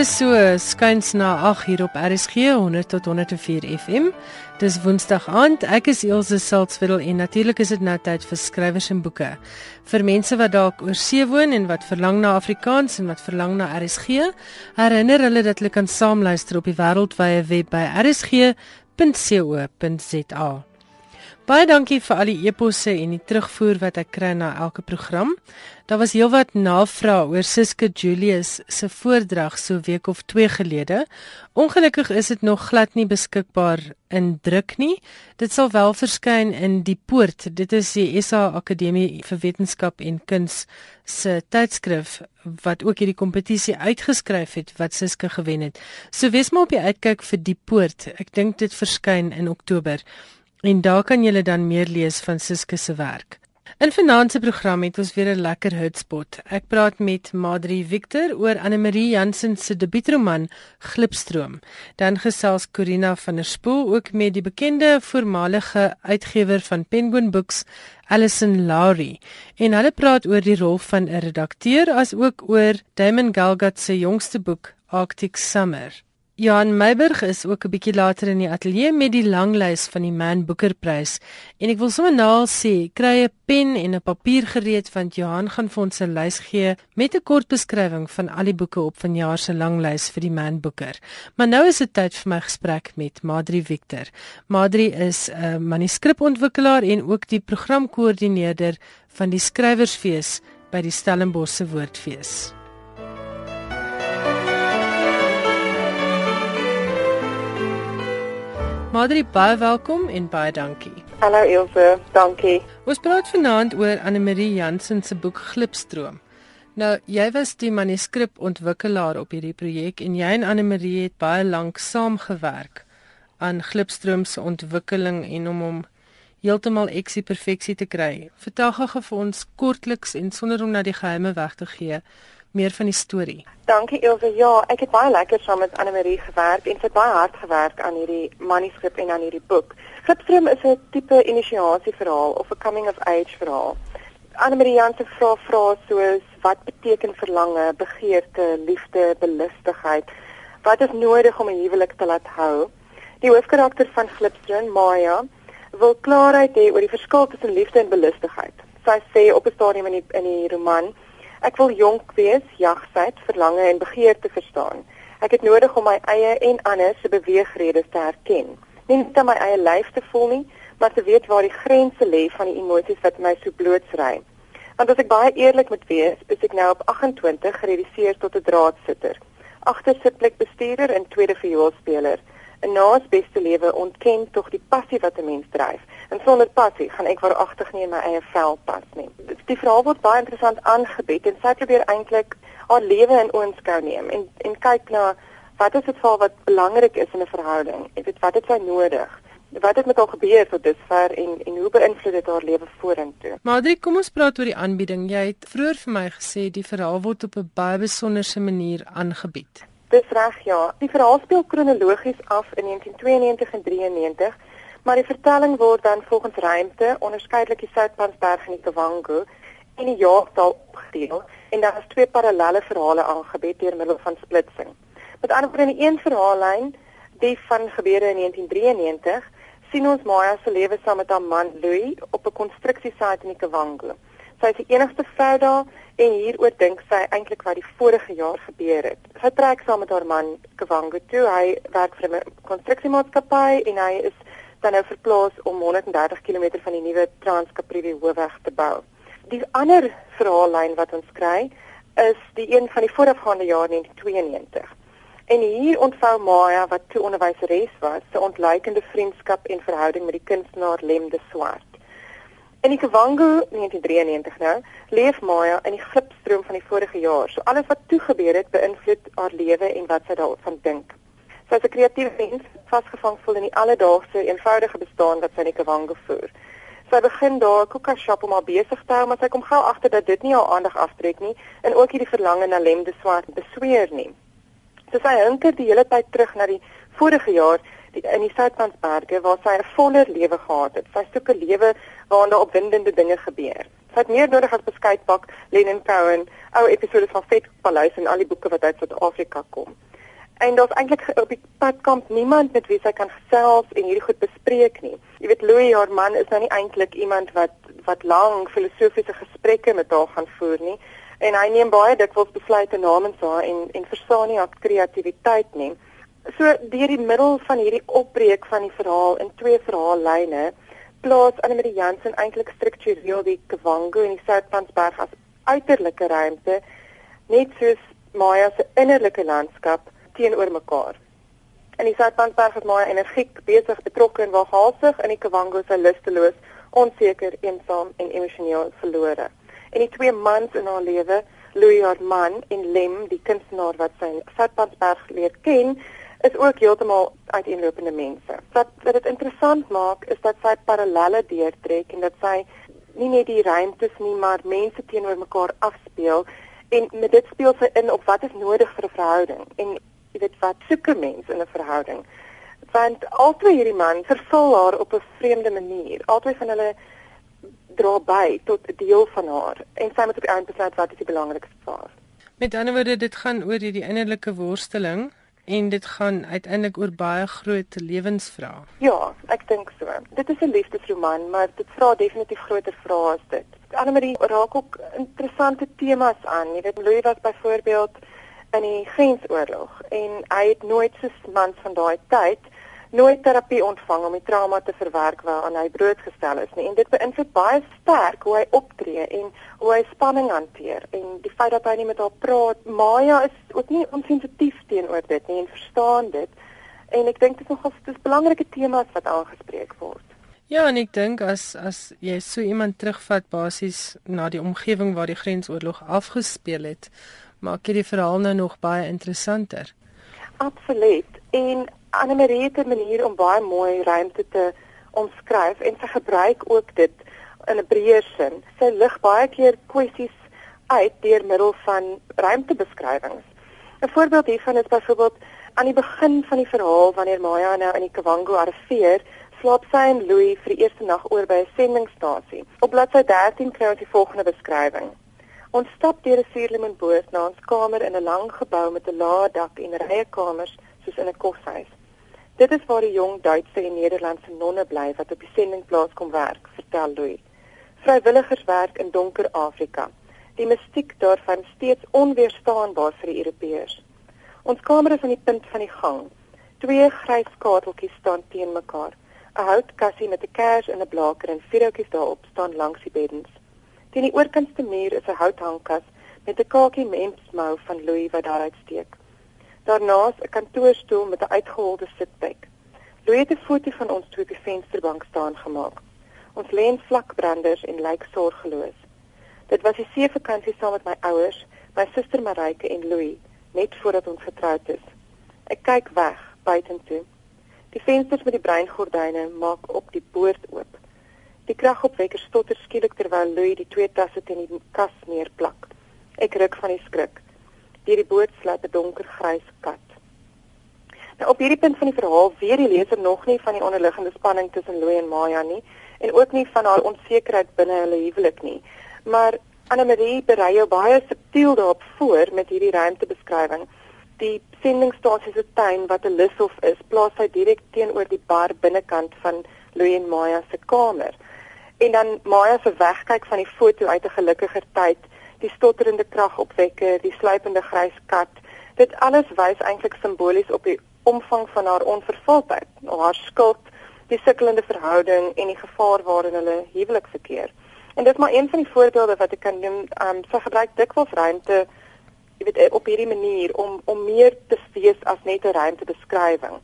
is so skuins na 8 hier op RSG 100 tot 104 FM. Dis Woensdag aand. Ek is Elsje Salzwetel en natuurlik is dit nou tyd vir skrywers en boeke. Vir mense wat dalk oor see woon en wat verlang na Afrikaans en wat verlang na RSG, herinner hulle dat hulle kan saamluister op die wêreldwye web by rsg.co.za. Baie dankie vir al die eposse en die terugvoer wat ek kry na elke program. Daar was heelwat navrae oor Suske Julius se voordrag so week of 2 gelede. Ongelukkig is dit nog glad nie beskikbaar in druk nie. Dit sal wel verskyn in Die Poort. Dit is die SA Akademie vir Wetenskap en Kuns se tydskrif wat ook hierdie kompetisie uitgeskryf het wat Suske gewen het. So wees maar op die uitkyk vir Die Poort. Ek dink dit verskyn in Oktober. En daar kan jy dan meer lees van Siske se werk. In vanaand se program het ons weer 'n lekker hotspot. Ek praat met Madri Victor oor Anne Marie Jansen se debuutroman Glipstroom. Dan gesels Corina van der Spool ook met die bekende voormalige uitgewer van Penguin Books, Alison Lowry. En hulle praat oor die rol van 'n redakteur as ook oor Damon Galgut se jongste boek Arctic Summer. Johan Meiburg is ook 'n bietjie later in die ateljee met die langlys van die Man Booker Prys. En ek wil sommer nou sê, kry 'n pen en 'n papier gereed want Johan gaan vir ons 'n lys gee met 'n kort beskrywing van al die boeke op vanjaar se langlys vir die Man Booker. Maar nou is dit tyd vir my gesprek met Madri Victor. Madri is 'n manuskripontwikkelaar en ook die programkoördineerder van die Skrywersfees by die Stellenbosch se Woordfees. Madri, baie welkom en baie dankie. Hallo Ilse, dankie. Ons praat vanaand oor Anne Marie Jansen se boek Glipstroom. Nou, jy was die manuskripontwikkelaar op hierdie projek en jy en Anne Marie het baie lank saamgewerk aan Glipstroom se ontwikkeling en om hom heeltemal eksie perfeksie te kry. Vertel gou vir ons kortliks en sonder om na die geheime weg te gee meer van die storie. Dankie Ilse. Ja, ek het baie lekker saam met Anne Marie gewerk en sy het baie hard gewerk aan hierdie manuskrip en aan hierdie boek. Glipstroom is 'n tipe inisiasieverhaal of 'n coming of age verhaal. Anne Marie Jansen vra vrae soos wat beteken verlange, begeerte, liefde, belustigheid? Wat is nodig om 'n huwelik te laat hou? Die hoofkarakter van Glipstroom, Maya, wil klaarheid hê oor die verskil tussen liefde en belustigheid. Sy sê op 'n stadium in die in die roman Ek wil jonk wees, jagsyd, verlange en begeerte verstaan. Ek het nodig om my eie en ander se beweegredes te herken. Nie net om my eie lyf te voel nie, maar te weet waar die grense lê van die emosies wat my so blootsry. Want as ek baie eerlik moet wees, is ek nou op 28 gereduseer tot 'n draadsitter. Agter sitplek bestuurder en tweede vioolspeler. 'n Naas beste lewe ontken tog die passie wat 'n mens dryf. En sonder passie gaan ek waaragtig nie in my eie vel pas nie. Die verhaal word baie interessant aangebied en sy probeer eintlik haar lewe in oënskou neem en en kyk na wat is dit vir wat belangrik is in 'n verhouding? Ek weet wat het sy nodig? Wat het met haar gebeur tot dusver en en hoe beïnvloed dit haar lewe vorentoe? Madri, kom ons praat oor die aanbieding. Jy het vroeër vir my gesê die verhaal word op 'n baie besonderse manier aangebied. Dis reg, ja. Die verhaal speel kronologies af in 1992 en 93 maar die vertelling word dan volgens ruimte onderskeidelik die Soutpansberg en die Kavango en die jaartal opgedeel en daar is twee parallelle verhale aangebied deur middel van splitsing. Met ander woorde in die een verhaallyn, die van gebeure in 1993, sien ons Maya se lewe saam met haar man Louis op 'n konstruksiesite in die Kavango. Sy is die enigste vrou daar en hieroor dink sy eintlik wat die vorige jaar gebeur het. Sy trek saam met haar man Kavango toe. Hy werk vir 'n konstruksiemaatskappy en hy is dan nou verplaas om 130 km van die nuwe Transkaprivi hoofweg te bou. Die ander verhaallyn wat ons kry is die een van die voorafgaande jaar 1992. En hier ontvou Maya wat toe onderwyseres was, se ontluikende vriendskap en verhouding met die kunstenaar Lem de Swart. In die Kavango 1993 nou, leef Maya in die glipstroom van die vorige jaar. So alles wat toe gebeur het, beïnvloed haar lewe en wat sy daarvan dink. Sy is 'n kreatiewe mens, vasgevang voel in die alledaagse, eenvoudige bestaan wat sy in Kavango voer. Sy begin daar 'n koeka shop om haar besig te hou, maar sy kom gou agter dat dit nie haar aandag aftrek nie en ook hierdie verlange na lemde swart besweer nie. So sy hinker die hele tyd terug na die vorige jaar die, in die Soutpansberge waar sy 'n voller lewe gehad het. Sy soek 'n lewe waarin daar opwindende dinge gebeur. Sy het meer nodig as beskuitbak, Lennon Cowan, ou episode van Vet Palace en al die boeke wat uit Suid-Afrika kom. En daar's eintlik op die padkamp niemand met wie sy kan gesels en hierdie goed bespreek nie. Jy weet Louis haar man is nou nie eintlik iemand wat wat lang filosofiese gesprekke met haar gaan voer nie en hy neem baie dikwels besluite namens haar en en verstaan nie haar kreatiwiteit nie. So deur die middel van hierdie opbreek van die verhaal in twee verhaallyne plaas Annelie Jansen eintlik struktureel die Kavango en die Soutpansberg as uiterlike ruimte net soos Maya se innerlike landskap teenoor mekaar. In die Soutpansberg is Maya energiek besig betrokke en waghaalsig in die Kavango se lusteloos, onseker, eensaam en emosioneel verlore. En die twee mans in haar lewe, Louis Hartman en Lem, die kunstenaar wat sy Soutpansberg leer ken, is ook heeltemal uiteenlopende mense. Wat wat dit interessant maak is dat sy parallelle deurtrek en dat sy nie net die ruimtes nie, maar mense teenoor mekaar afspeel en met dit speel sy in op wat is nodig vir 'n verhouding en jy weet wat soek 'n mens in 'n verhouding. Want albei hierdie man vervul haar op 'n vreemde manier. Albei van hulle dra by tot 'n deel van haar en sy moet op die einde besluit wat is die belangrikste vir haar. Met ander woorde, dit gaan oor hierdie innerlike worsteling en dit gaan uiteindelik oor baie groot lewensvrae. Ja, ek dink so. Dit is 'n liefdesroman, maar dit vra definitief groter vrae as dit. Annemarie raak ook interessante temas aan. Jy weet Louis was byvoorbeeld in die Grensoorlog en hy het nooit soos mans van daai tyd nooit terapie ontvang om die trauma te verwerk waaraan hy blootgestel is nie. En dit beïnvloed baie sterk hoe hy optree en hoe hy spanning hanteer en die feit dat hy nie met haar praat. Maya is ook nie onsensitief teenoor dit nie en verstaan dit. En ek dink dit is nogal dis belangrike temas wat aangespreek word. Ja, en ek dink as as jy so iemand terugvat basies na die omgewing waar die grensoorlog afgespeel het, maak dit die verhaal nou nog baie interessanter. Absoluut. En Annelie het 'n manier om baie mooi ruimte te omskryf en sy gebruik ook dit in 'n breër sin. Sy lig baie keer kwessies uit deur middel van ruimtebeskrywings. 'n Voorbeeld hiervan is byvoorbeeld aan die begin van die verhaal wanneer Maya nou in die Kavango arriveer, slaap sy en Louis vir die eerste nag oor by 'n sendingstasie. Op bladsy 13 kry ons die volgende beskrywing. Ons stap deur 'n suurlemoenboot na ons kamer in 'n lang gebou met 'n lae dak en rye kamers soos in 'n koshuis. Dit is waar die jong Duitse en Nederlandse nonne bly wat op die sendingplaas kom werk, vertel Louis. Vrywilligers werk in donker Afrika. Die mystiek daarvan steeds onweerstaanbaar vir die Europeërs. Ons kamer is aan die punt van die gang. Twee grys skateltjies staan teen mekaar. 'n Houtkassie met 'n kers en 'n blaker en vier houtjies daarop staan langs die beddens. Teen die oorkantste muur is 'n houthangkas met 'n kakie mensmou van Louis wat daaruit steek. Daarnaas 'n kantoorstoel met 'n uitgeholde sitplek. Louis het 'n foto van ons twee op die vensterbank staan gemaak. Ons lê in vlakbranders en lyk sorgeloos. Dit was die see vakansie saam met my ouers, my suster Marike en Louis, net voordat ons getroud is. Ek kyk weg buitentoe. Die vensters met die breingordyne maak op die poort oop. Die kragopwekker stotter skielik terwyl Louis die twee tasse teen die kas neerplak. Ek ruk van die skrik deur die boot slaap 'n donker grys kat. Nou op hierdie punt van die verhaal weet die leser nog nie van die onderliggende spanning tussen Louis en Maya nie en ook nie van haar onsekerheid binne hulle huwelik nie. Maar Anne-Marie berei jou baie subtiel daarop voor met hierdie ruimtebeskrywing. Die sendingstasie se tuin wat 'n lushof is, plaas hy direk teenoor die bar binnekant van Louis en Maya se kamer. En dan Maya se wegkyk van die foto uit 'n gelukkiger tyd die stotterende kragopwekker, die sluipende grys kat. Dit alles wys eintlik simbolies op die omvang van haar onvervulheid, haar skuld, die sukkelende verhouding en die gevaar waarin hulle huwelik verkeer. En dit is maar een van die voorbeelde wat ek kan noem, ehm um, sy gebruik dikwels ruimte jy weet op hierdie manier om om meer te wees as net 'n ruimtebeskrywing.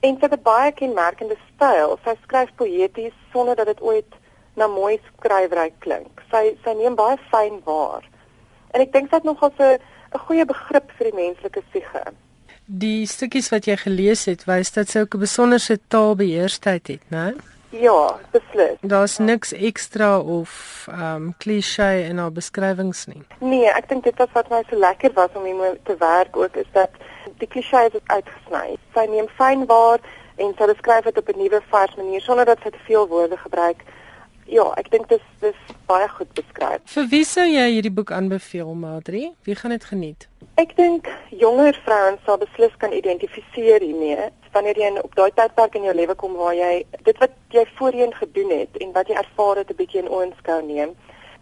En sy het 'n baie kenmerkende styl. Sy skryf poëties sonder dat dit ooit na mooi skrywery klink. Sy sy neem baie fyn waar. En ek dink sy het nogal 'n 'n goeie begrip vir die menslike siege. Die stukkies wat jy gelees het, wys dat sy ook 'n besonderse taalbeheerstheid het, né? Ja, beslis. Daar's niks ekstra of ehm um, klise in haar beskrywings nie. Nee, ek dink dit was wat my so lekker was om hiermee te werk ook is dat die klise's is uitgesny. Sy neem fyn waar en sy beskryf dit op 'n nuwe vars manier sonder dat sy te veel woorde gebruik ja, ek dink dit is dis baie goed beskryf. Vir wie sou jy hierdie boek aanbeveel, Madri? Wie gaan dit geniet? Ek dink jonger vrouens sal beslis kan identifiseer hiermee wanneer jy op daai tydperk in jou lewe kom waar jy dit wat jy voorheen gedoen het en wat jy ervaar het 'n bietjie in oënskou neem.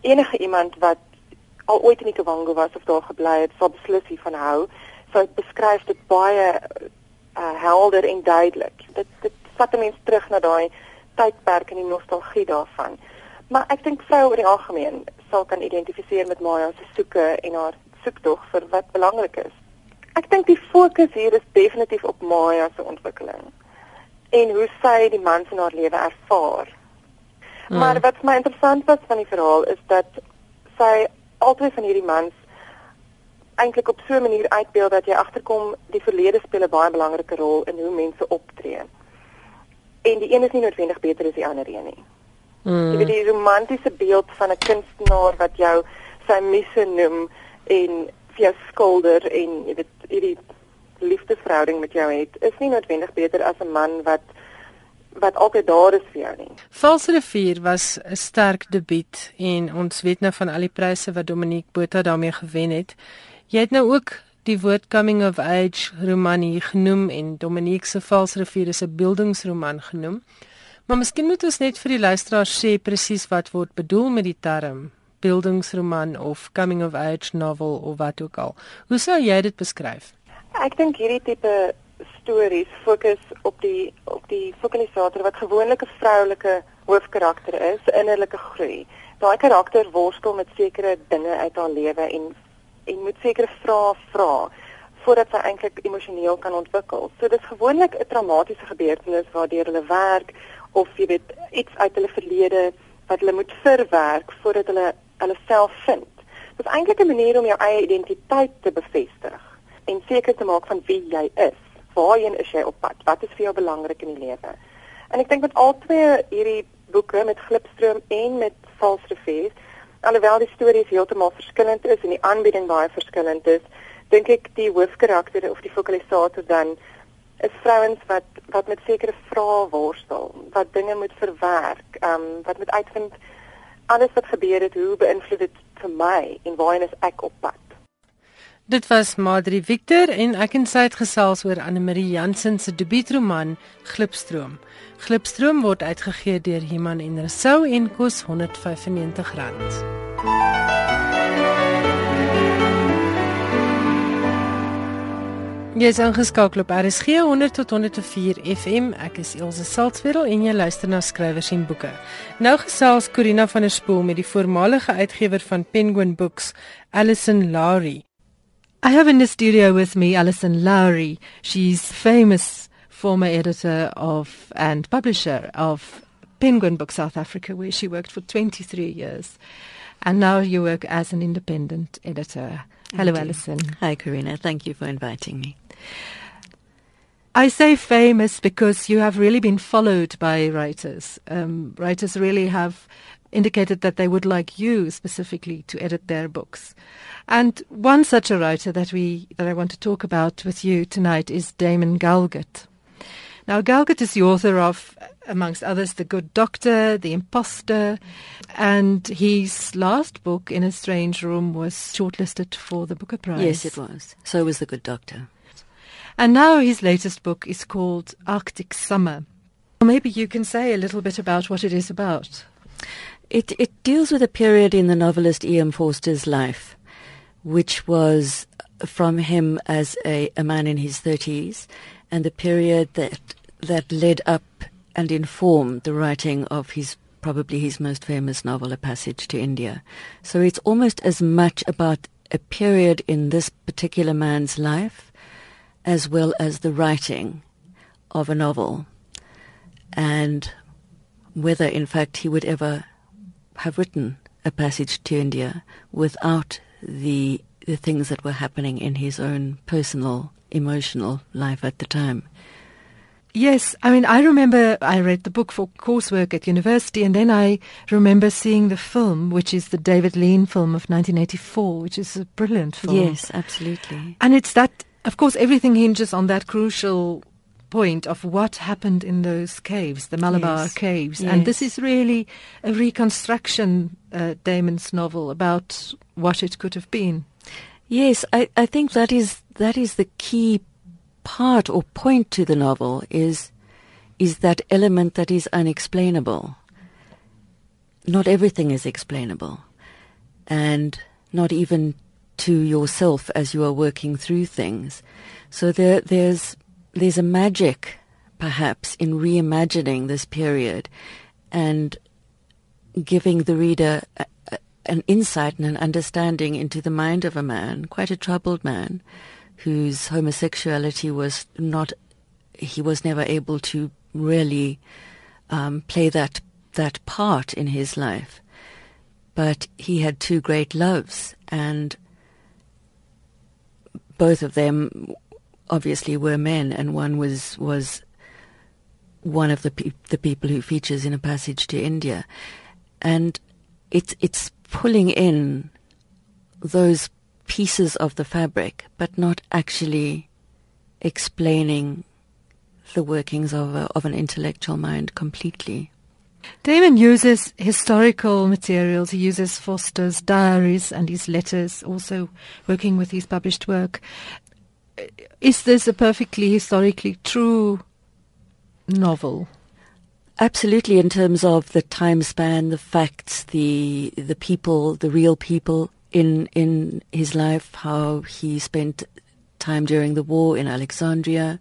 Enige iemand wat al ooit in die Kavango was of daar gebly het, sal beslis hiervan hou. So dit beskryf dit baie uh, helder en duidelik. Dit dit vat mense terug na daai tydperk en die nostalgie daarvan. Maar ek dink vroue oor die algemeen sal kan identifiseer met Maya se soeke en haar soektog vir wat belangrik is. Ek dink die fokus hier is definitief op Maya se ontwikkeling en hoe sy die man in haar lewe ervaar. Hmm. Maar wat my interessant was van die verhaal is dat sy altyd van hierdie mans eintlik op so 'n manier uitbeeld dat jy agterkom die verlede speel 'n baie belangrike rol in hoe mense optree en die een is nie noodwendig beter as die ander een nie. Mm. Jy weet die romantiese beeld van 'n kunstenaar wat jou sy misse noem en vir jou skilder en jy weet hierdie liefdesverhouding met jou het, is nie noodwendig beter as 'n man wat wat altyd daar is vir jou nie. Vals rivier was 'n sterk debuut en ons weet nou van al die pryse wat Dominique Botha daarmee gewen het. Jy het nou ook die woord coming of age roman hier genoem en Dominique se Valsrivier is 'n beeldingsroman genoem. Maar miskien moet ons net vir die luisteraars sê presies wat word bedoel met die term beeldingsroman of coming of age novel of wat ook al. Hoe sou jy dit beskryf? Ek dink hierdie tipe stories fokus op die op die fokalisator wat gewoonlik 'n vroulike hoofkarakter is, innerlike groei. Daai karakter worstel met sekere dinge uit haar lewe en en moet sekere vrae vra voordat sy eintlik emosioneel kan ontwikkel. So dis gewoonlik 'n traumatiese gebeurtenis waardeur hulle werk of jy weet iets uit hulle verlede wat hulle moet verwerk voordat hulle hulle self vind. Dit is eintlik 'n manier om jou eie identiteit te bevestig en seker te maak van wie jy is. Waarheen is jy op pad? Wat is vir jou belangrik in die lewe? En ek dink met al twee hierdie boeke met Glipstroom en met False Refers alhoewel die stories heeltemal verskillend is en die aanbieding baie verskillend is, dink ek die hoofkarakter of die fokalisator dan is vrouens wat wat met sekere vrae worstel, wat dinge moet verwerk, ehm um, wat moet uitvind alles wat gebeur het, hoe beïnvloed dit vir my en waarheen is ek op pad? Dit was Madri Victor en ek en sy het gesels oor Anne Marie Jansen se debuutroman Glipstroom. Glipstroom word uitgegee deur Iman en Rousseau en kos R195. Jy is ingeskakel op RSG 100 tot 104 FM. Ek is Elsje Salzwetel en jy luister na skrywers en boeke. Nou gesels Corina van der Spool met die voormalige uitgewer van Penguin Books, Alison Lowry. I have in the studio with me Alison Lowry. She's famous former editor of and publisher of Penguin Book South Africa, where she worked for 23 years. And now you work as an independent editor. Hello, Alison. Hi, Karina. Thank you for inviting me. I say famous because you have really been followed by writers. Um, writers really have indicated that they would like you specifically to edit their books. And one such a writer that we that I want to talk about with you tonight is Damon Galgut. Now, Galgut is the author of, amongst others, The Good Doctor, The Imposter, and his last book, In a Strange Room, was shortlisted for the Booker Prize. Yes, it was. So was The Good Doctor. And now his latest book is called Arctic Summer. Maybe you can say a little bit about what it is about. It, it deals with a period in the novelist E.M. Forster's life, which was from him as a, a man in his 30s and the period that that led up and informed the writing of his probably his most famous novel, A Passage to India. So it's almost as much about a period in this particular man's life as well as the writing of a novel and whether in fact he would ever have written a passage to India without the the things that were happening in his own personal emotional life at the time. Yes, I mean, I remember I read the book for coursework at university, and then I remember seeing the film, which is the David Lean film of 1984, which is a brilliant film. Yes, absolutely. And it's that, of course, everything hinges on that crucial point of what happened in those caves, the Malabar Yes. caves. Yes. And this is really a reconstruction, uh, Damon's novel, about what it could have been. Yes, I, I think that is that is the key part or point to the novel is is that element that is unexplainable. Not everything is explainable, and not even to yourself as you are working through things. So there there's there's a magic perhaps in reimagining this period and giving the reader a, a, an insight and an understanding into the mind of a man, quite a troubled man, whose homosexuality was not, he was never able to really um, play that that part in his life. But he had two great loves, and both of them obviously were men, and one was was one of the pe- the people who features in a passage to India, and it's it's pulling in those pieces of the fabric, but not actually explaining the workings of a, of an intellectual mind completely. Damon uses historical materials. He uses Foster's diaries and his letters, also working with his published work. Is this a perfectly historically true novel? Absolutely, in terms of the time span, the facts, the the people, the real people in in his life, how he spent time during the war in Alexandria.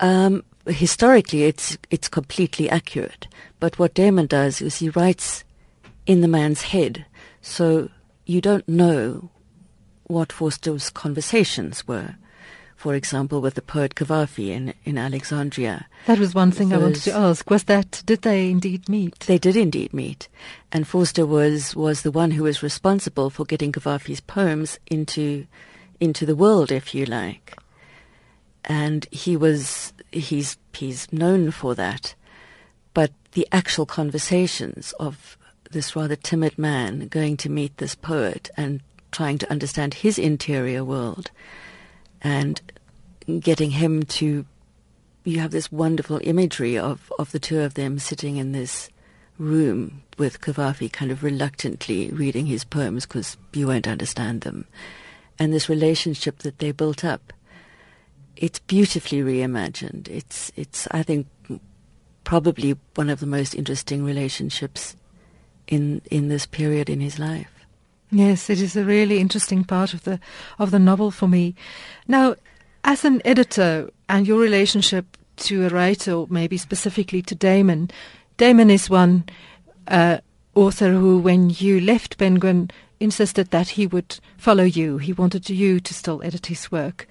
Um, historically, it's it's completely accurate. But what Damon does is he writes in the man's head, so you don't know what Forster's conversations were. For example, with the poet Cavafy in in Alexandria. That was one thing I wanted to ask. Was that did they indeed meet? They did indeed meet, and Forster was was the one who was responsible for getting Cavafy's poems into into the world, if you like. And he was he's he's known for that, but the actual conversations of this rather timid man going to meet this poet and trying to understand his interior world, and getting him to you have this wonderful imagery of, of the two of them sitting in this room with Cavafy kind of reluctantly reading his poems because you won't understand them. And this relationship that they built up, it's beautifully reimagined. It's, it's I think, probably one of the most interesting relationships in, in this period in his life. Yes, it is a really interesting part of the of the novel for me. Now, as an editor and your relationship to a writer, maybe specifically to Damon, Damon is one uh, author who, when you left Penguin, insisted that he would follow you. He wanted you to still edit his work.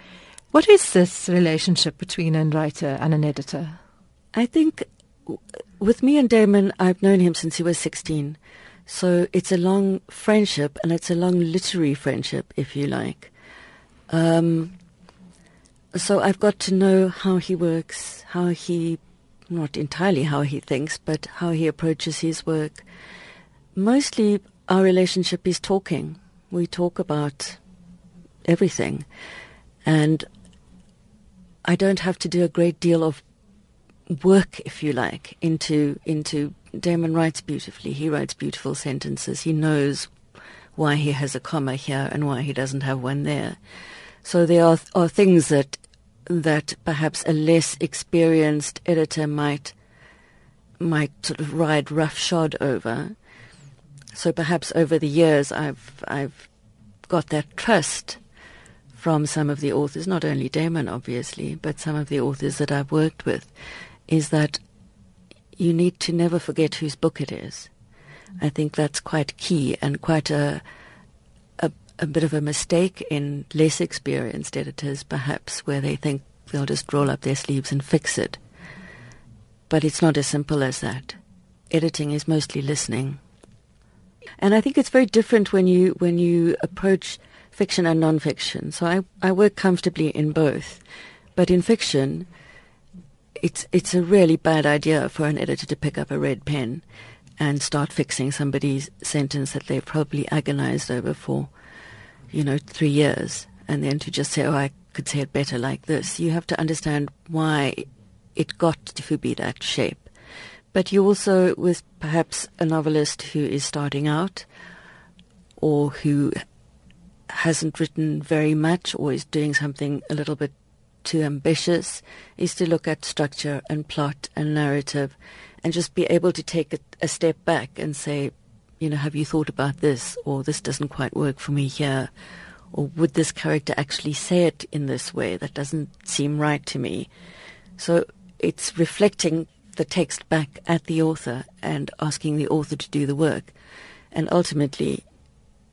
What is this relationship between a writer and an editor? I think with me and Damon, I've known him since he was 16. So it's a long friendship and it's a long literary friendship, if you like. Um, so I've got to know how he works, how he, not entirely how he thinks, but how he approaches his work. Mostly our relationship is talking. We talk about everything. And I don't have to do a great deal of work, if you like, into into Damon writes beautifully. He writes beautiful sentences. He knows why he has a comma here and why he doesn't have one there. So there are are things that that perhaps a less experienced editor might might sort of ride roughshod over. So perhaps over the years I've I've got that trust from some of the authors, not only Damon obviously, but some of the authors that I've worked with, is that you need to never forget whose book it is. I think that's quite key and quite a, a a bit of a mistake in less experienced editors, perhaps, where they think they'll just roll up their sleeves and fix it. But it's not as simple as that. Editing is mostly listening. And I think it's very different when you when you approach fiction and non-fiction. So I, I work comfortably in both. But in fiction, it's it's a really bad idea for an editor to pick up a red pen and start fixing somebody's sentence that they've probably agonized over for, you know, three years, and then to just say, "Oh, I could say it better like this. You have to understand why it got to be that shape. But you also, with perhaps a novelist who is starting out or who hasn't written very much or is doing something a little bit too ambitious, is to look at structure and plot and narrative and just be able to take a, a step back and say, you know, have you thought about this? Or this doesn't quite work for me here. Or would this character actually say it in this way? That doesn't seem right to me. So it's reflecting the text back at the author and asking the author to do the work. And ultimately,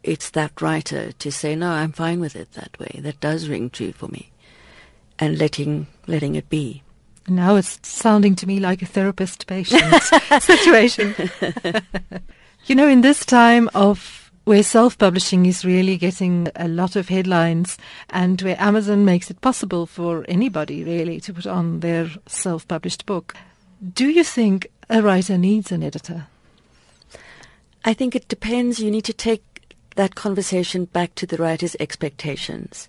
it's that writer to say, no, I'm fine with it that way. That does ring true for me. And letting, letting it be. Now it's sounding to me like a therapist patient situation. you know, in this time of where self-publishing is really getting a lot of headlines and where Amazon makes it possible for anybody really to put on their self-published book. Do you think a writer needs an editor? I think it depends. You need to take that conversation back to the writer's expectations.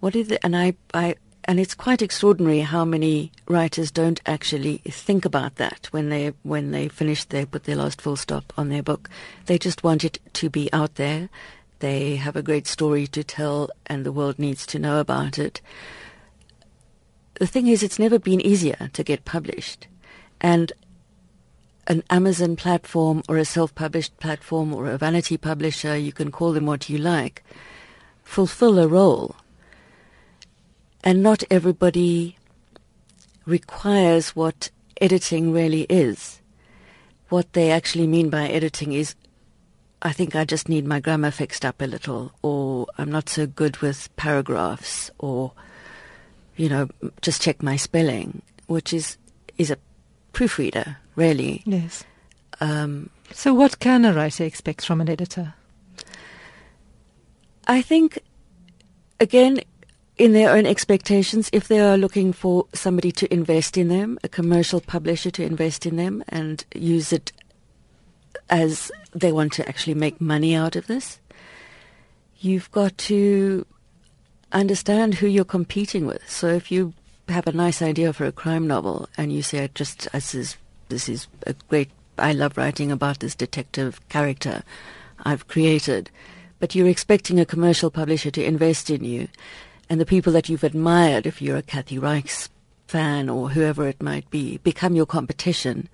What is the, and I, I, and it's quite extraordinary how many writers don't actually think about that when they when they finish they put their last full stop on their book. They just want it to be out there. They have a great story to tell, and the world needs to know about it. The thing is, it's never been easier to get published, and an Amazon platform or a self-published platform or a vanity publisher, you can call them what you like, fulfill a role and not everybody requires what editing really is. What they actually mean by editing is, I think I just need my grammar fixed up a little, or I'm not so good with paragraphs, or, you know, just check my spelling, which is, is a proofreader, really. Yes. Um, so what can a writer expect from an editor? I think, again, in their own expectations, if they are looking for somebody to invest in them, a commercial publisher to invest in them and use it as they want to actually make money out of this, you've got to understand who you're competing with. So if you have a nice idea for a crime novel and you say, I just this is this is a great I love writing about this detective character I've created, but you're expecting a commercial publisher to invest in you and the people that you've admired, if you're a Kathy Reichs fan or whoever it might be, become your competition,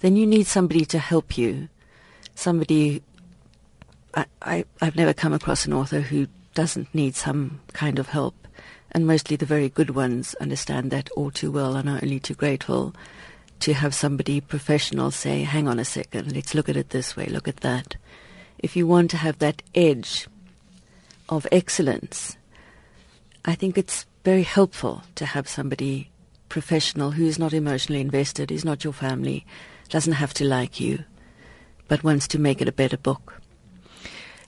then you need somebody to help you. Somebody, I, I, I've never come across an author who doesn't need some kind of help. And mostly the very good ones understand that all too well and are only too grateful to have somebody professional say, hang on a second, let's look at it this way, look at that. If you want to have that edge of excellence, I think it's very helpful to have somebody professional who is not emotionally invested, is not your family, doesn't have to like you, but wants to make it a better book.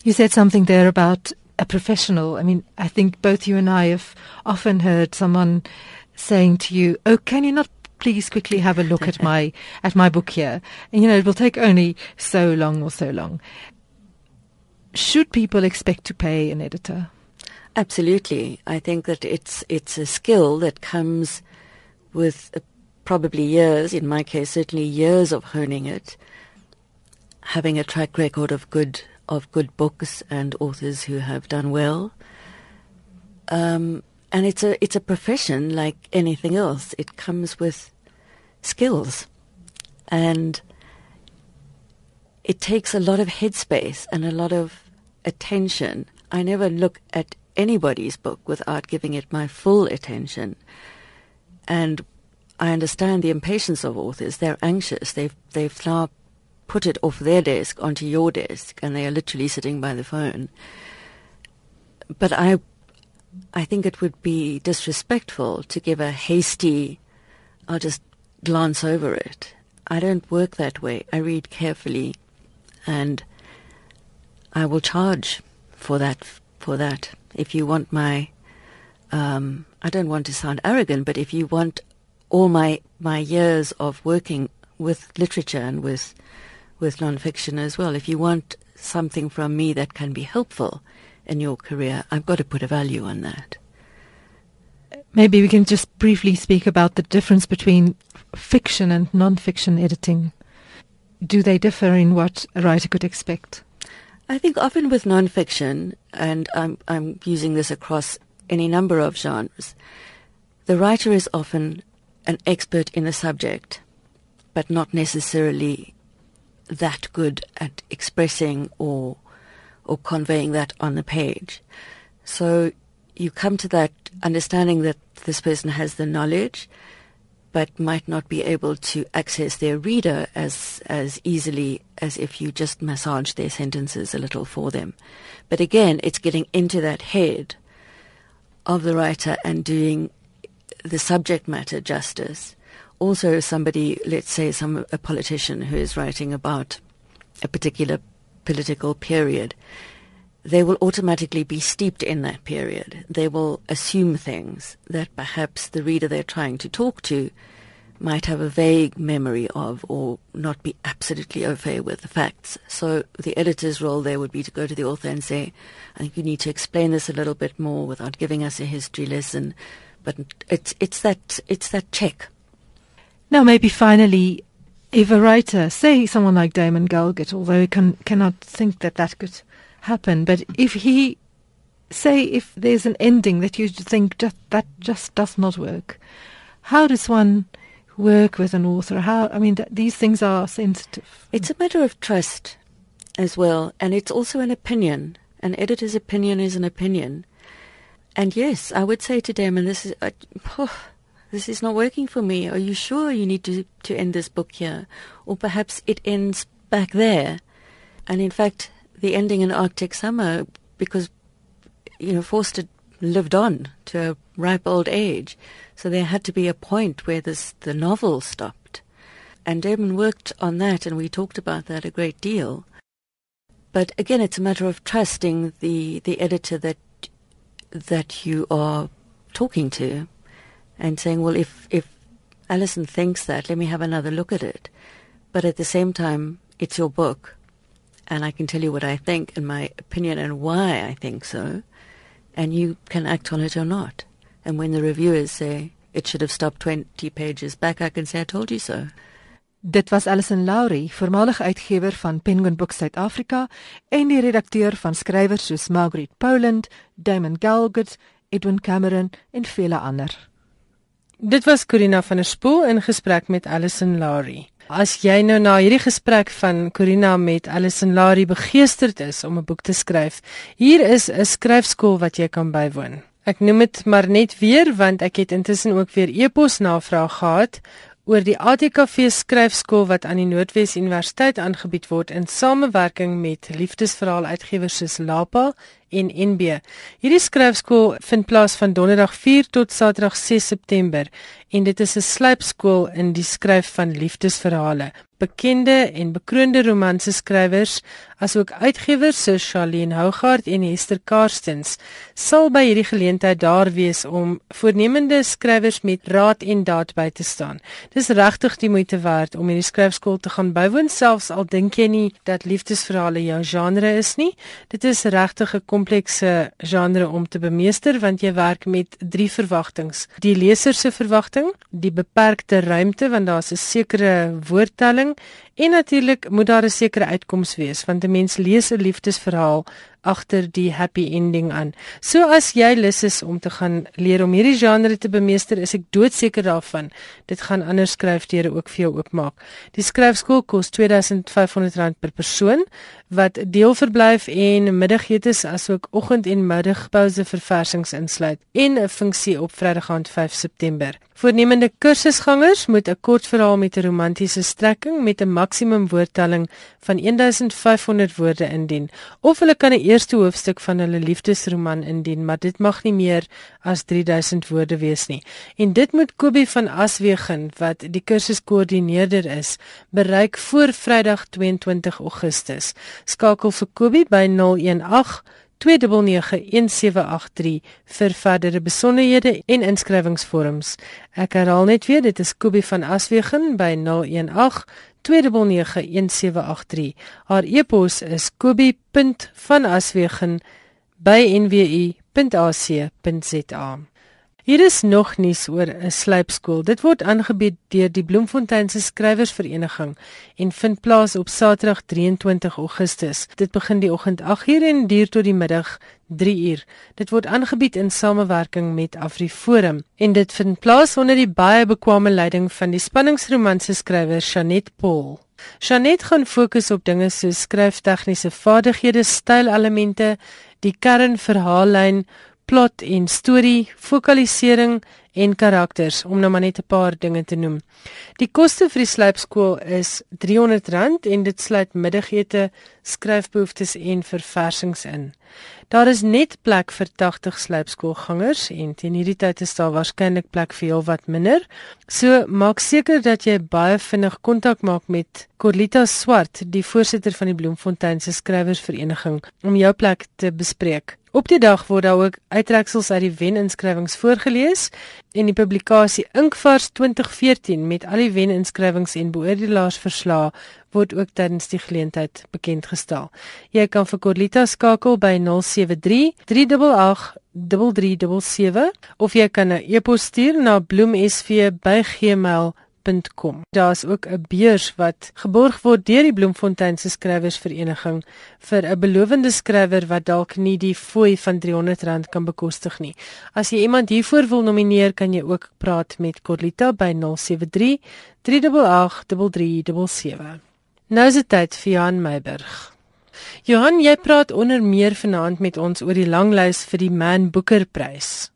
You said something there about a professional. I mean, I think both you and I have often heard someone saying to you, "Oh, can you not please quickly have a look at my at my book here?" And you know, it will take only so long or so long. Should people expect to pay an editor? Absolutely. I think that it's it's a skill that comes with uh, probably years, in my case certainly years of honing it, having a track record of good of good books and authors who have done well. Um, and it's a it's a profession like anything else. It comes with skills, and it takes a lot of headspace and a lot of attention. I never look at anybody's book without giving it my full attention. And I understand the impatience of authors. They're anxious. They've they've now put it off their desk onto your desk, and they are literally sitting by the phone. But I, I think it would be disrespectful to give a hasty, I'll just glance over it. I don't work that way. I read carefully, and I will charge for that. For that if you want my, um, I don't want to sound arrogant, but if you want all my, my years of working with literature and with, with nonfiction as well, if you want something from me that can be helpful in your career, I've got to put a value on that. Maybe we can just briefly speak about the difference between fiction and non-fiction editing. Do they differ in what a writer could expect? I think often with non-fiction, and I'm, I'm using this across any number of genres, the writer is often an expert in the subject, but not necessarily that good at expressing or or conveying that on the page. So you come to that understanding that this person has the knowledge but might not be able to access their reader as as easily as if you just massage their sentences a little for them. But again, it's getting into that head of the writer and doing the subject matter justice. Also, somebody, let's say, some a politician who is writing about a particular political period, they will automatically be steeped in that period. They will assume things that perhaps the reader they're trying to talk to might have a vague memory of or not be absolutely au fait with the facts. So the editor's role there would be to go to the author and say, I think you need to explain this a little bit more without giving us a history lesson. But it's, it's, that, it's that check. Now, maybe finally, if a writer, say someone like Damon Galgut, although he can, cannot think that that could happen, but if he, say, if there's an ending that you think just, that just does not work, how does one work with an author? How I mean, th- these things are sensitive. It's a matter of trust as well, and it's also an opinion. An editor's opinion is an opinion. And yes, I would say to Damon, this is oh, this is not working for me. Are you sure you need to to end this book here, or perhaps it ends back there? And in fact, the ending in Arctic Summer, because you know Forster lived on to a ripe old age. So there had to be a point where this, the novel stopped. And Damon worked on that, and we talked about that a great deal. But again, it's a matter of trusting the, the editor that that you are talking to, and saying, "Well, if if Alison thinks that, let me have another look at it." But at the same time, it's your book, and I can tell you what I think and my opinion and why I think so, and you can act on it or not. And when the reviewers say it should have stopped 20 pages back, I can say I told you so. Dit was Alison Lowry, voormalige uitgewer van Penguin Books Suid-Afrika en die redakteur van skrywers soos Margaret Poland, Damon Galgut, Edwin Cameron en vele ander. Dit was Corina van der Spool in gesprek met Alison Lowry. As jy nou na hierdie gesprek van Corina met Alison Lowry begeesterd is om 'n boek te skryf, hier is 'n skryfskool wat jy kan bywoon. Ek noem dit maar net weer want ek het intussen ook weer e-pos navraag gehad oor die ATKV skryfskool wat aan die Noordwes Universiteit aangebied word in samewerking met liefdesverhaal uitgewers soos Lapa en NB. Hierdie skryfskool vind plaas van Donderdag 4 tot Saterdag 6 September en dit is 'n slypskool in die skryf van liefdesverhale bekende en bekroonde romanse skrywers asook uitgewers soos Charlene Hougaard en Esther Karstens sal by hierdie geleentheid daar wees om voornemende skrywers met raad en daad by te staan. Dis regtig die moeite werd om hierdie skryfskool te gaan bywoon selfs al dink jy nie dat liefdesverhale jou genre is nie. Dit is regtig 'n komplekse genre om te bemeester want jy werk met drie verwagtinge: die leser se verwagting, die beperkte ruimte want daar's 'n sekere woordtelling en natuurlik moet daar 'n sekere uitkoms wees want 'n mens lees 'n liefdesverhaal agter die happy ending aan. So as jy lus is om te gaan leer om hierdie genre te bemeester, is ek doodseker daarvan dit gaan ander skryfdeure ook vir jou oopmaak. Die skryfskool kos R2500 per persoon wat deelverblyf en middagetes asook oggend- en middagpouse verversings insluit en 'n funksie op Vrydag aand 5 September. Voornemende kursusgangers moet 'n kort verhaal met 'n romantiese strekking met 'n maksimum woordtelling van 1500 woorde indien of hulle kan 'n eerste hoofstuk van hulle liefdesroman indien, maar dit mag nie meer as 3000 woorde wees nie. En dit moet Kobie van Aswegen wat die kursuskoördineerder is, bereik voor Vrydag 22 Augustus. Skakel vir Kobie by 018 2991783 vir verdere besonderhede en inskrywingvorms. Ek herhaal net weer, dit is Kobie van Aswegen by 018 2991783. Haar e-pos is kobie.vanaswegen@nwu.ac.za. Hier is nog nuus oor 'n slypskool. Dit word aangebied deur die Bloemfontein se skrywersvereniging en vind plaas op Saterdag 23 Augustus. Dit begin die oggend 8uur en duur tot die middag 3uur. Dit word aangebied in samewerking met AfriForum en dit vind plaas onder die baie bekwame leiding van die spanningsromanse skrywer Janet Paul. Janet gaan fokus op dinge soos skryftegniese vaardighede, stylelemente, die kernverhaallyn plot en storie, fokalisering en karakters om nou maar net 'n paar dinge te noem. Die koste vir die slypskool is R300 en dit sluit middagete, skryfbehoeftes en verversings in. Daar is net plek vir 80 slypskoolgangers en teen hierdie tyd is daar waarskynlik plek vir heel wat minder. So maak seker dat jy baie vinnig kontak maak met Corlita Swart, die voorsitter van die Bloemfontein se skrywersvereniging om jou plek te bespreek. Op die dag word daar ook uittreksels uit die weninskrywings voorgeles en die publikasie Inkvars 2014 met al die weninskrywings en beoordelaars verslae word ook tydens die geleentheid bekend gestel. Jy kan vir Corlita skakel by 073 388 3377 of jy kan 'n e-pos stuur na bloemsv@gmail.com www.bloemfontein.com. Daar's ook 'n beurs wat geborg word deur die Bloemfontein se skrywersvereniging vir 'n belowende skrywer wat dalk nie die fooi van R300 kan bekostig nie. As jy iemand hiervoor wil nomineer, kan jy ook praat met Corlita by 073 388 3377. Nou is dit tyd vir Johan Meiburg. Johan, jy praat onder meer vanaand met ons oor die langlys vir die Man Booker Prys.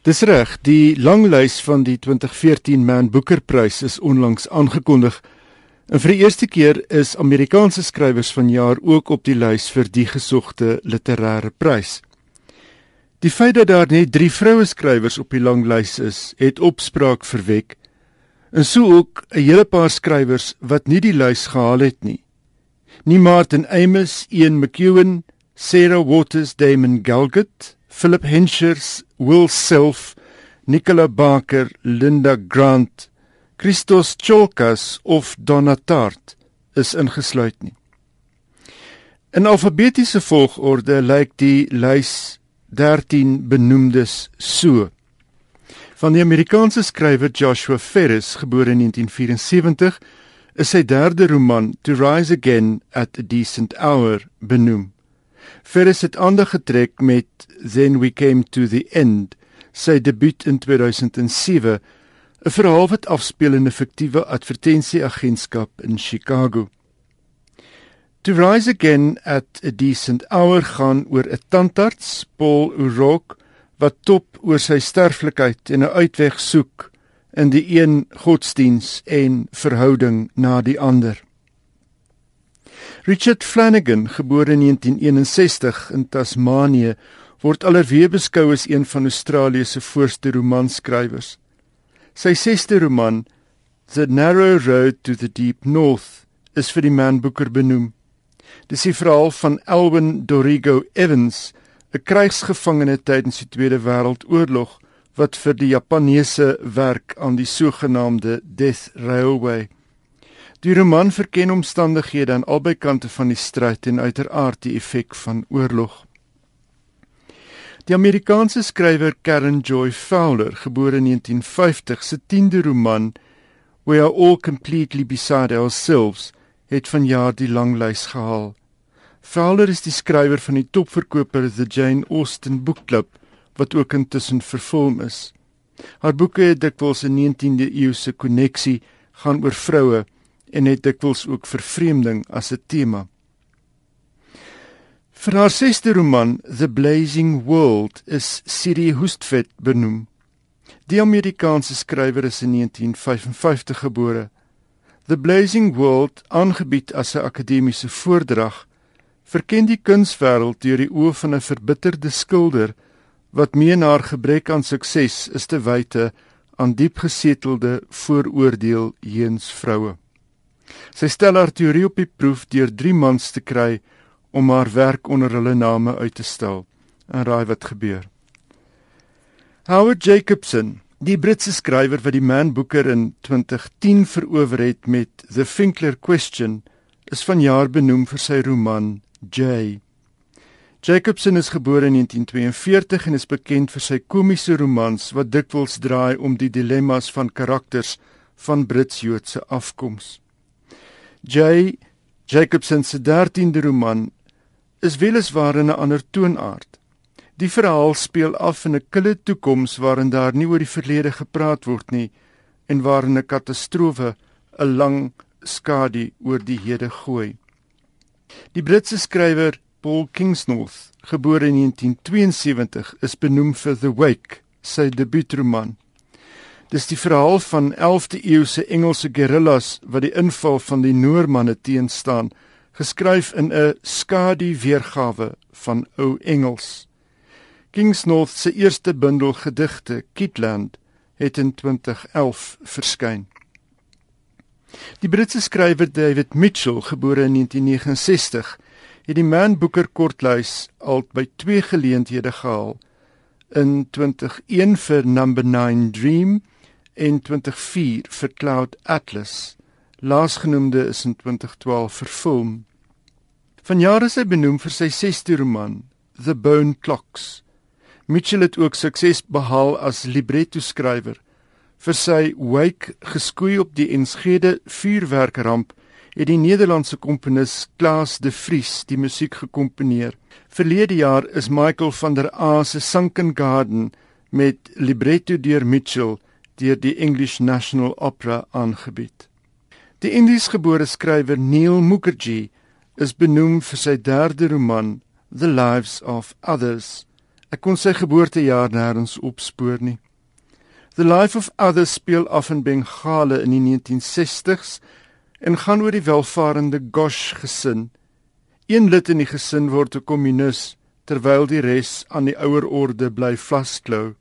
Dis reg, die langlys van die 2014 Man Booker Prys is onlangs aangekondig. En vir die eerste keer is Amerikaanse skrywers van jaar ook op die lys vir die gesogte literêre prys. Die feit dat daar net 3 vroue skrywers op die langlys is, het opspraak verwek. En so ook 'n hele paar skrywers wat nie die lys gehaal het nie. Nie Martin Amis, Ian McEwan, Sarah Waters, Damon Galgut, Philip Henschers, Will Self, Nicola Barker, Linda Grant, Christos Cholkas of Donna Tart is ingesluit nie. In alfabetiese volgorde lyk die lys 13 benoemdes so. Van die Amerikaanse skrywer Joshua Ferris, gebore in 1974, is sy derde roman To Rise Again at a Decent Hour benoem. Ferris het aandag getrek met Then We Came to the End, sy debuut in 2007, 'n verhaal wat afspeel in 'n fiktiewe advertensieagentskap in Chicago. To Rise Again at a Decent Hour gaan oor 'n tandarts, Paul O'Rourke, wat top oor sy sterflikheid en 'n uitweg soek in die een godsdiens en verhouding na die ander. Richard Flanagan, gebore in 1961 in Tasmanië, word alweer beskou as een van Australië se voorste romanskrywers. Sy sesde roman, The Narrow Road to the Deep North, is vir die Man Booker benoem. Dis die verhaal van Elwin Dorigo Evans, 'n krygsgevangene tydens die Tweede Wêreldoorlog wat vir die Japaneese werk aan die sogenaamde Death Railway. Die roman verken omstandighede aan albei kante van die stryd en uiteraard die effek van oorlog. Die Amerikaanse skrywer Karen Joy Fowler, gebore in 1950, se 10de roman We Are All Completely Beside Ourselves, het vanjaar die langlys gehaal. Fowler is die skrywer van die topverkoper The Jane Austen Book Club, wat ook intussen vervolg is. Haar boeke het dikwels 'n 19de eeuse koneksie gaan oor vroue en het dikwels ook vervreemding as 'n tema. Vir haar sesde roman, The Blazing World, is Siri Hoestvet benoem. Die Amerikaanse skrywer is in 1955 gebore. The Blazing World, aangebied as 'n akademiese voordrag, verken die kunswêreld deur die oë van 'n verbitterde skilder wat meen haar gebrek aan sukses is te wyte aan diepgesetelde vooroordeel heens vroue. Sy stel haar teorie op die proef deur 3 mans te kry om haar werk onder hulle name uit te stel. En raai wat gebeur. Howard Jacobson, die Britse skrywer wat die Man Booker in 2010 verower het met The Finkler Question, is vanjaar benoem vir sy roman J. Jacobson is gebore in 1942 en is bekend vir sy komiese romans wat dikwels draai om die dilemmas van karakters van Brits-Joodse afkoms. J. Jacobson se 13de roman is weliswaar in 'n ander toonaard. Die verhaal speel af in 'n kille toekoms waarin daar nie oor die verlede gepraat word nie en waarin 'n katastrofe 'n lang skadu oor die hede gooi. Die Britse skrywer Paul Kingsnorth, gebore in 1972, is benoem vir The Wake, sy debuutroman. Dis die verhaal van 11de eeuse Engelse gerillas wat die inval van die Noormanne teenstaan, geskryf in 'n skadu weergawe van ou Engels. Kingsnorth se eerste bundel gedigte, Kitland, het in 2011 verskyn. Die Britse skrywer David Mitchell, gebore in 1969, het die Man Booker kortlys al by twee geleenthede gehaal in 2001 vir Number 9 Dream en 2004 vir Cloud Atlas. Laasgenoemde is in 2012 verfilm. Vanjaar is hy benoem vir sy sesde roman, The Bone Clocks. Mitchell het ook sukses behaal as libretto skrywer vir sy Wake geskoei op die Enschede vuurwerkramp het die Nederlandse komponis Klaas de Vries die musiek gekomponeer. Verlede jaar is Michael van der A se Sunken Garden met libretto deur Mitchell deur die English National Opera aangebied. Die Indiesgebore skrywer Neil Mukherjee is benoem vir sy derde roman The Lives of Others. Ek kon sy geboortejaar nêrens opspoor nie. The Life of Others speel af in Bengale in die 1960s en gaan oor die welvarende Gosh gesin. Een lid in die gesin word 'n kommunis terwyl die res aan die ouer orde bly vasklou.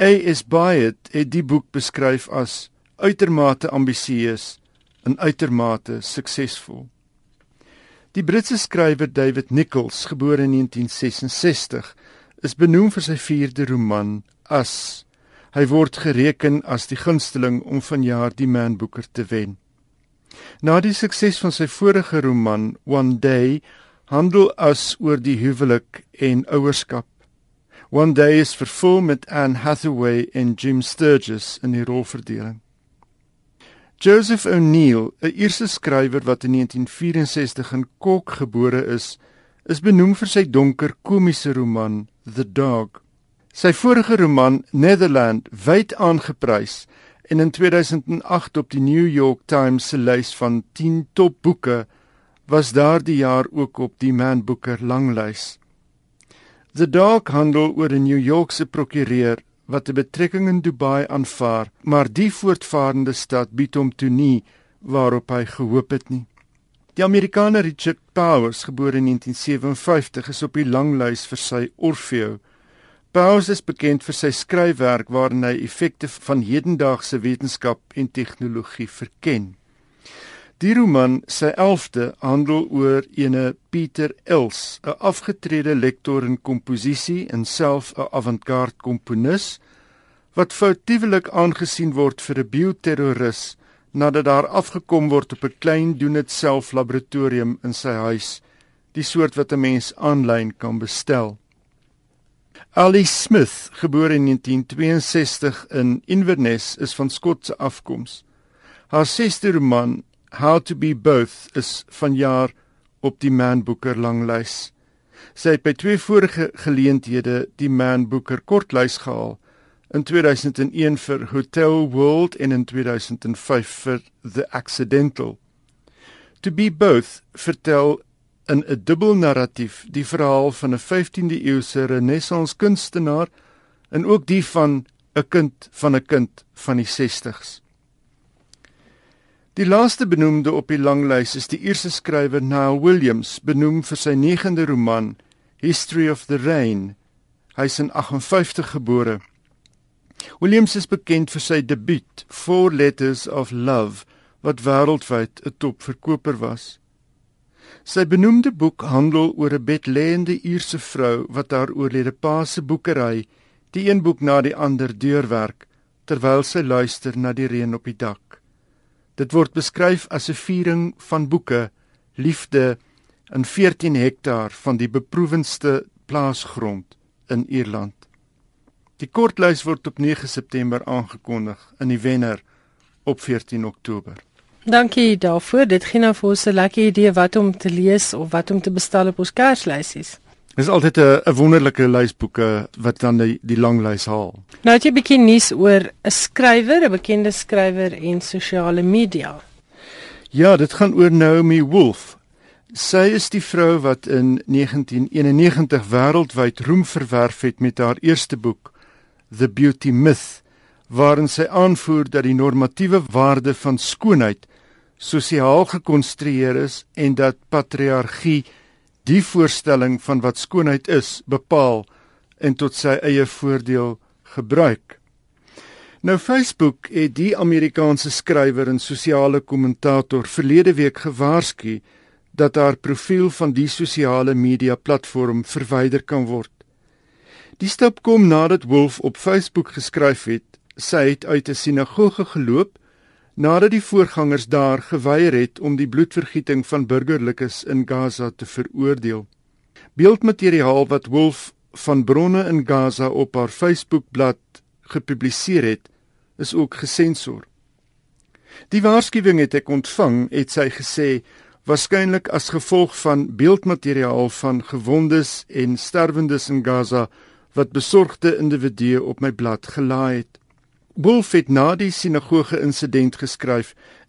A is Byatt het die boek beskryf as uitermate ambisieus en uitermate suksesvol. Die Britse skrywer David Nicholls, gebore in 1966, is benoem vir sy vierde roman As. Hy word gereken as die gunsteling om vanjaar die Man Booker te wen. Na die sukses van sy vorige roman One Day handel as oor die huwelik en ouerskap. One Day is vervul met Anne Hathaway en Jim Sturgis in die rolverdeling. Joseph O'Neill, 'n Ierse skrywer wat in 1964 in Cork gebore is, is benoem vir sy donker komiese roman The Dog. Sy vorige roman Netherland wyd aangeprys en in 2008 op die New York Times se lys van 10 topboeke was daardie jaar ook op die Man Booker langlys. The Dog handel oor 'n New Yorkse prokureur wat 'n betrekking in Dubai aanvaar, maar die voortvarende stad bied hom toe nie waarop hy gehoop het nie. Die Amerikaner Richard Powers, gebore in 1957, is op die langlys vir sy Orfeo Bowers is bekend vir sy skryfwerk waarin hy effekte van hedendaagse wetenskap en tegnologie verken. Die roman, sy 11de, handel oor ene Pieter Els, 'n afgetrede lektor in komposisie en self 'n avant-garde komponis wat foutiewelik aangesien word vir 'n bioterroris nadat daar afgekom word op 'n klein doen-dit-self laboratorium in sy huis, die soort wat 'n mens aanlyn kan bestel. Ali Smith, gebore in 1962 in Inverness, is van Skotse afkoms. Haar sesde roman, How to be Both, is vanjaar op die Man Booker langlys. Sy het by twee vorige geleenthede die Man Booker kortlys gehaal, in 2001 vir Hotel World en in 2005 vir The Accidental. To be Both vertel in 'n dubbel narratief die verhaal van 'n 15de eeuse renessans kunstenaar en ook die van 'n kind van 'n kind van die 60s. Die laaste benoemde op die langlys is die Ierse skrywer Niall Williams, benoem vir sy 9de roman History of the Rain. Hy is in 58 gebore. Williams is bekend vir sy debuut Four Letters of Love wat wêreldwyd 'n topverkoper was. Sy benoemde boek handel oor 'n bedlêende Ierse vrou wat haar oorlede pa se boekery, die een boek na die ander deurwerk terwyl sy luister na die reën op die dak. Dit word beskryf as 'n viering van boeke, liefde in 14 hektaar van die beproewendste plaasgrond in Ierland. Die kortlys word op 9 September aangekondig in die wenner op 14 Oktober. Dankie daarvoor. Dit gee nou vir ons 'n lekker idee wat om te lees of wat om te bestel op ons kerslysies. Dit is altyd 'n 'n wonderlike lysboeke wat dan die, die lang lys haal. Nou het jy 'n bietjie nuus oor 'n skrywer, 'n bekende skrywer en sosiale media. Ja, dit gaan oor Naomi Wolf. Sy is die vrou wat in 1991 wêreldwyd roem verwerf het met haar eerste boek The Beauty Myth, waarin sy aanvoer dat die normatiewe waarde van skoonheid sosiaal gekonstrueer is en dat patriargie die voorstelling van wat skoonheid is bepaal en tot sy eie voordeel gebruik. Nou Facebook het die Amerikaanse skrywer en sosiale kommentator verlede week gewaarsku dat haar profiel van die sosiale media platform verwyder kan word. Die stap kom nadat Wolf op Facebook geskryf het sy het uit 'n sinagoge geloop nadat die voorgangers daar geweier het om die bloedvergieting van burgerlikes in Gaza te veroordeel. Beeldmateriaal wat Wolf van bronne in Gaza op haar Facebookblad gepubliseer het, is ook gesensor. Die waarskuwing het ek ontvang, het sy gesê, waarskynlik as gevolg van beeldmateriaal van gewondes en sterwendes in Gaza wat besorgde individue op my blad gelaai het. Wolf het na die sinagoge insident geskryf: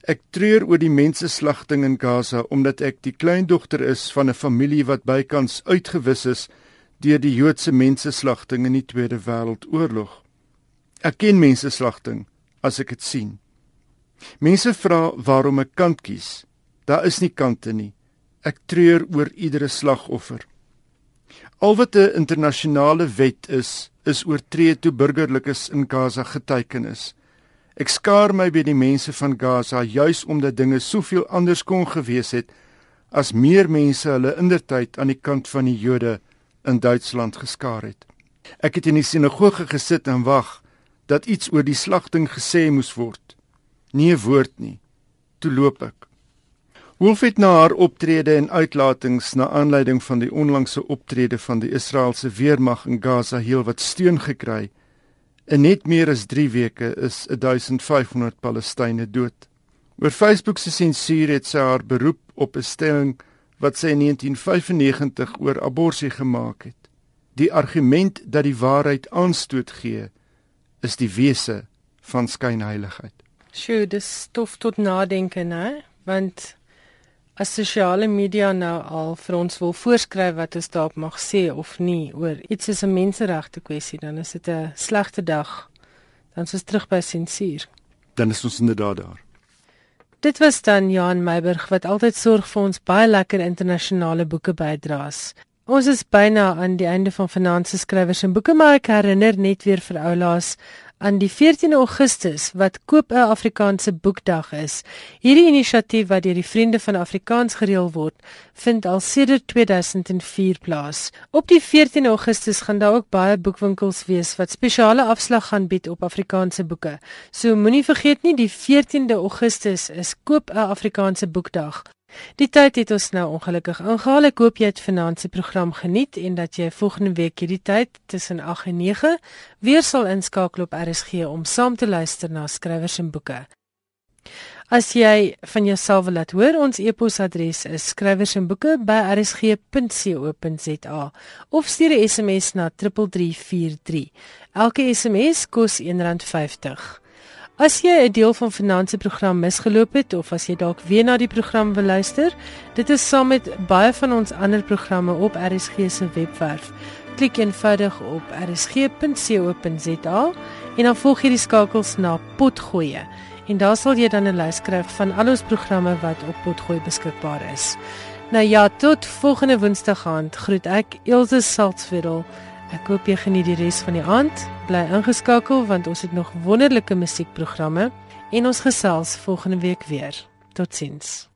Ek treur oor die menseslagting in Gaza omdat ek die kleindogter is van 'n familie wat bykans uitgewis is deur die Joodse menseslagting in die Tweede Wêreldoorlog. Ek ken menseslagting as ek dit sien. Mense vra waarom ek kant kies. Daar is nie kante nie. Ek treur oor iedere slagoffer. Al wat 'n internasionale wet is, is oortree toe burgerlikes in Gaza geteken is. Ek skaar my by die mense van Gaza juis omdat dinge soveel anders kon gewees het as meer mense hulle indertyd aan die kant van die Jode in Duitsland geskaar het. Ek het in die sinagoge gesit en wag dat iets oor die slagting gesê moes word. Nie 'n woord nie. Toe loop ek. Wolf het na haar optrede en uitlatings na aanleiding van die onlangse optrede van die Israeliese weermag in Gaza heelwat steun gekry. In net meer as 3 weke is 1500 Palestynë dood. Oor Facebook se sensuur het sy haar beroep op 'n stelling wat sy in 1995 oor abortus gemaak het. Die argument dat die waarheid aanstoot gee, is die wese van skynheiligheid. Sjoe, dis stof tot nadenke, né? Want as sosiale media nou al vir ons wil voorskryf wat ons daarop mag sê of nie oor iets is 'n menseregte kwessie, dan is dit 'n slegte dag. Dan is ons terug by sensuur. Dan is ons inderdaad daar. Dit was dan Jan Meiburg wat altyd sorg vir ons baie lekker internasionale boeke bydraas. Ons is byna aan die einde van finansies skrywers en boeke maar ek herinner net weer vir oulaas aan die 14 Augustus wat koop 'n Afrikaanse boekdag is. Hierdie inisiatief wat deur die Vriende van Afrikaans gereël word, vind al sedert 2004 plaas. Op die 14 Augustus gaan daar ook baie boekwinkels wees wat spesiale afslag gaan bied op Afrikaanse boeke. So moenie vergeet nie die 14de Augustus is koop 'n Afrikaanse boekdag. Die tyd het ons nou ongelukkig ingehaal. Ek hoop jy het vanaand se program geniet en dat jy volgende week hierdie tyd tussen 8 en 9 weer sal inskakel op RSG om saam te luister na skrywers en boeke. As jy van jouself wil laat hoor, ons e-posadres is skrywersenboeke@rsg.co.za of stuur 'n SMS na 3343. Elke SMS kos R1.50. As jy 'n deel van finansie program misgeloop het of as jy dalk weer na die program wil luister, dit is saam met baie van ons ander programme op RSG se webwerf. Klik eenvoudig op rsg.co.za en dan volg jy die skakels na Potgoeie en daar sal jy dan 'n lys kry van al ons programme wat op Potgoeie beskikbaar is. Nou ja, tot volgende Woensdag aand groet ek Elsje Salzwetel. Ek hoop jy geniet die res van die aand. Bly ingeskakel want ons het nog wonderlike musiekprogramme en ons gesels volgende week weer. Totsiens.